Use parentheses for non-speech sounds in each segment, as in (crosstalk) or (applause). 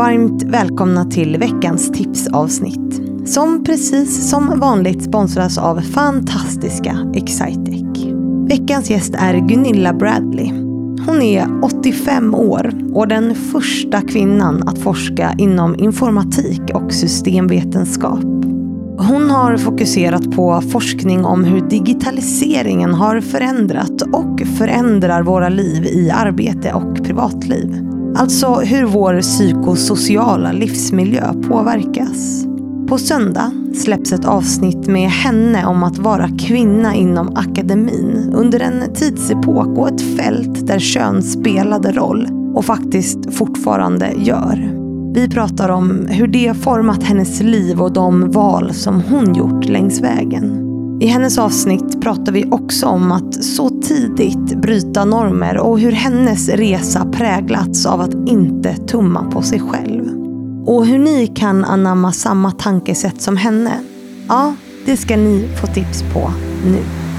Varmt välkomna till veckans tipsavsnitt. Som precis som vanligt sponsras av fantastiska Excitec. Veckans gäst är Gunilla Bradley. Hon är 85 år och den första kvinnan att forska inom informatik och systemvetenskap. Hon har fokuserat på forskning om hur digitaliseringen har förändrat och förändrar våra liv i arbete och privatliv. Alltså hur vår psykosociala livsmiljö påverkas. På söndag släpps ett avsnitt med henne om att vara kvinna inom akademin under en tidsepok och ett fält där kön spelade roll och faktiskt fortfarande gör. Vi pratar om hur det format hennes liv och de val som hon gjort längs vägen. I hennes avsnitt pratar vi också om att så tidigt bryta normer och hur hennes resa präglats av att inte tumma på sig själv. Och hur ni kan anamma samma tankesätt som henne. Ja, det ska ni få tips på nu.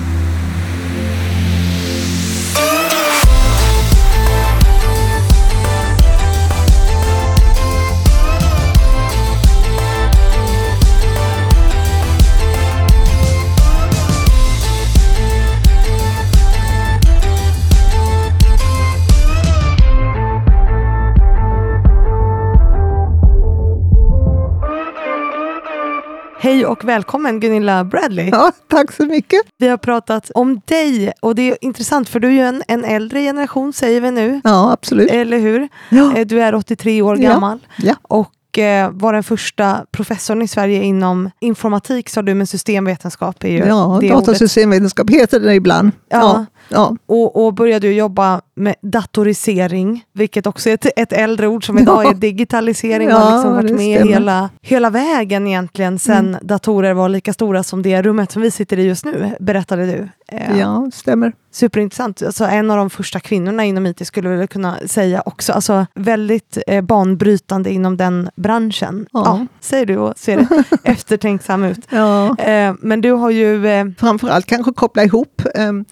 Hej och välkommen Gunilla Bradley. Ja, tack så mycket. Vi har pratat om dig och det är intressant för du är ju en, en äldre generation säger vi nu. Ja, absolut. Eller hur? Ja. Eh, Du är 83 år gammal Ja. och eh, var den första professorn i Sverige inom informatik sa du, men systemvetenskap är ju Ja, det ordet. datasystemvetenskap heter det ibland. Ja. Ja. Ja. Och, och började ju jobba med datorisering, vilket också är ett, ett äldre ord som idag är digitalisering. Ja, har liksom varit med stämmer. hela, hela vägen egentligen sen Mm. datorer var lika stora som det rummet som vi sitter i just nu, berättade du. Eh, ja, stämmer. Superintressant. Alltså en av de första kvinnorna inom IT skulle väl kunna säga också. Alltså väldigt eh, banbrytande inom den branschen. Ja. Ja. säger du och ser (laughs) eftertänksam ut. Ja. Eh, men du har ju... Eh, Framförallt kanske koppla ihop em,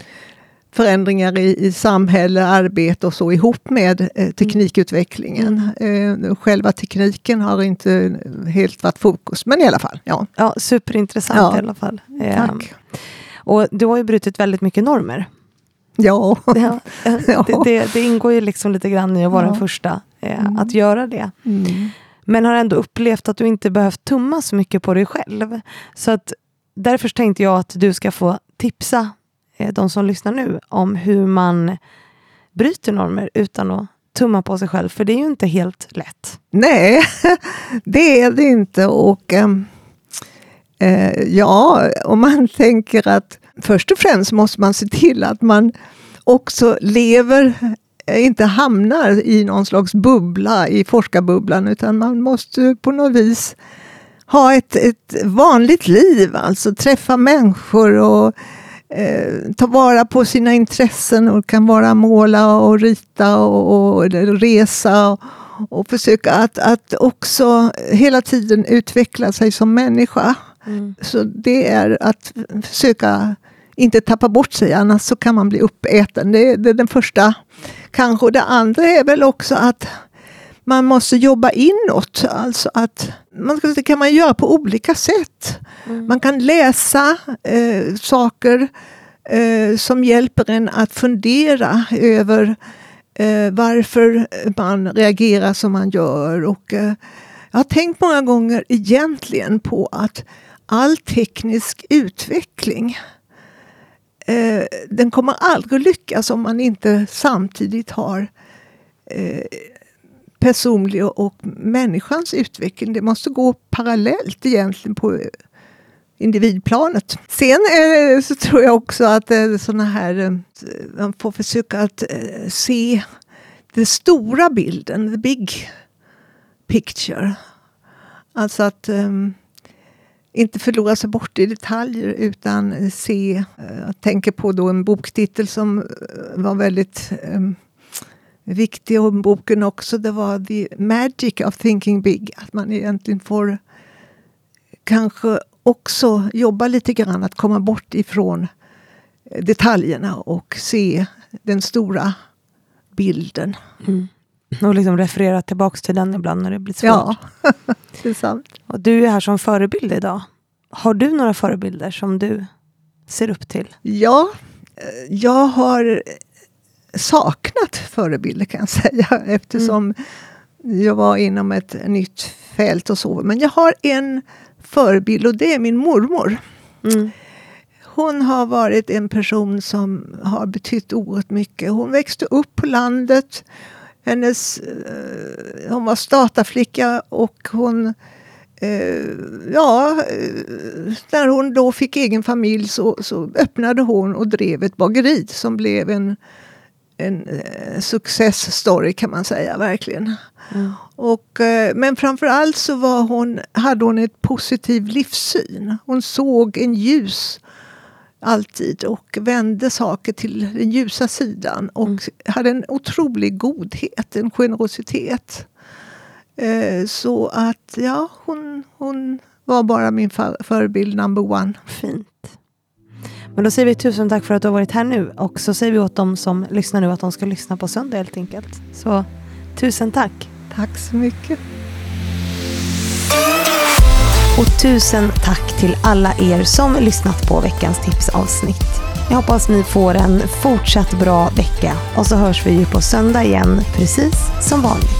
förändringar i, i samhälle, arbete och så ihop med eh, teknikutvecklingen. Eh, själva tekniken har inte helt varit fokus, men i alla fall. Ja, ja, superintressant Ja. i alla fall. Tack. och du har ju brutit väldigt mycket normer. Ja, (laughs) Ja, eh, (laughs) Ja. det, det, det ingår ju liksom lite grann i att vara Ja. den första eh, Mm. att göra det. mm. Men har ändå upplevt att du inte behövt tumma så mycket på dig själv. Så att därför tänkte jag att du ska få tipsa Eh, de som lyssnar nu om hur man bryter normer utan att tumma på sig själv. För det är ju inte helt lätt. Nej, (laughs) det är det inte. Och ehm, eh, ja, om man tänker att först och främst måste man se till att man också lever, eh, inte hamnar i någon slags bubbla, i forskarbubblan, utan man måste på något vis ha ett, ett vanligt liv, alltså träffa människor och eh, ta vara på sina intressen och kan vara måla och rita och, och resa och, och försöka att, att också hela tiden utveckla sig som människa. Så det är att försöka inte tappa bort sig, annars så kan man bli uppäten. Det är, det är den första kanske. Det andra är väl också att man måste jobba inåt. Alltså att man ska, det kan man göra på olika sätt. Man kan läsa eh, saker eh, som hjälper en att fundera över eh, varför man reagerar som man gör. Och, eh, jag har tänkt många gånger egentligen på att all teknisk utveckling eh, den kommer aldrig att lyckas om man inte samtidigt har eh, personlig och människans utveckling. Det måste gå parallellt egentligen på individplanet. Sen eh, så tror jag också att eh, såna här, eh, man får försöka att eh, se den stora bilden, the big picture. Alltså att eh, inte förlora sig bort i detaljer utan se, eh, jag tänker på då en boktitel som var väldigt viktig och boken också, det var The Magic of Thinking Big. Att man egentligen får kanske också jobba lite grann att komma bort ifrån detaljerna och se den stora bilden. Och liksom referera tillbaka till den ibland när det blir svårt. Ja, (laughs) det är sant. Och du är här som förebild idag. Har du några förebilder som du ser upp till? Ja, eh, jag har saknat förebilder kan jag säga (laughs) eftersom mm. jag var inom ett nytt fält och så. Men jag har en förebild och det är min mormor. Mm. Hon har varit en person som har betytt oerhört mycket. Hon växte upp på landet. Hennes, eh, hon var stataflicka och hon eh, ja, eh, när hon då fick egen familj så, så öppnade hon och drev ett bageri som blev en, en eh, success story kan man säga, verkligen. Mm. Och, eh, men framförallt så var hon, hade hon ett positiv livssyn. Hon såg en ljus alltid och vände saker till den ljusa sidan och mm. hade en otrolig godhet, en generositet. Eh, så att ja, hon, hon var bara min förebild number one. Fint. Men då säger vi tusen tack för att du har varit här nu och så säger vi åt dem som lyssnar nu att de ska lyssna på söndag helt enkelt. Så tusen tack. Tack så mycket. Och tusen tack till alla er som lyssnat på veckans tipsavsnitt. Jag hoppas ni får en fortsatt bra vecka och så hörs vi ju på söndag igen precis som vanligt.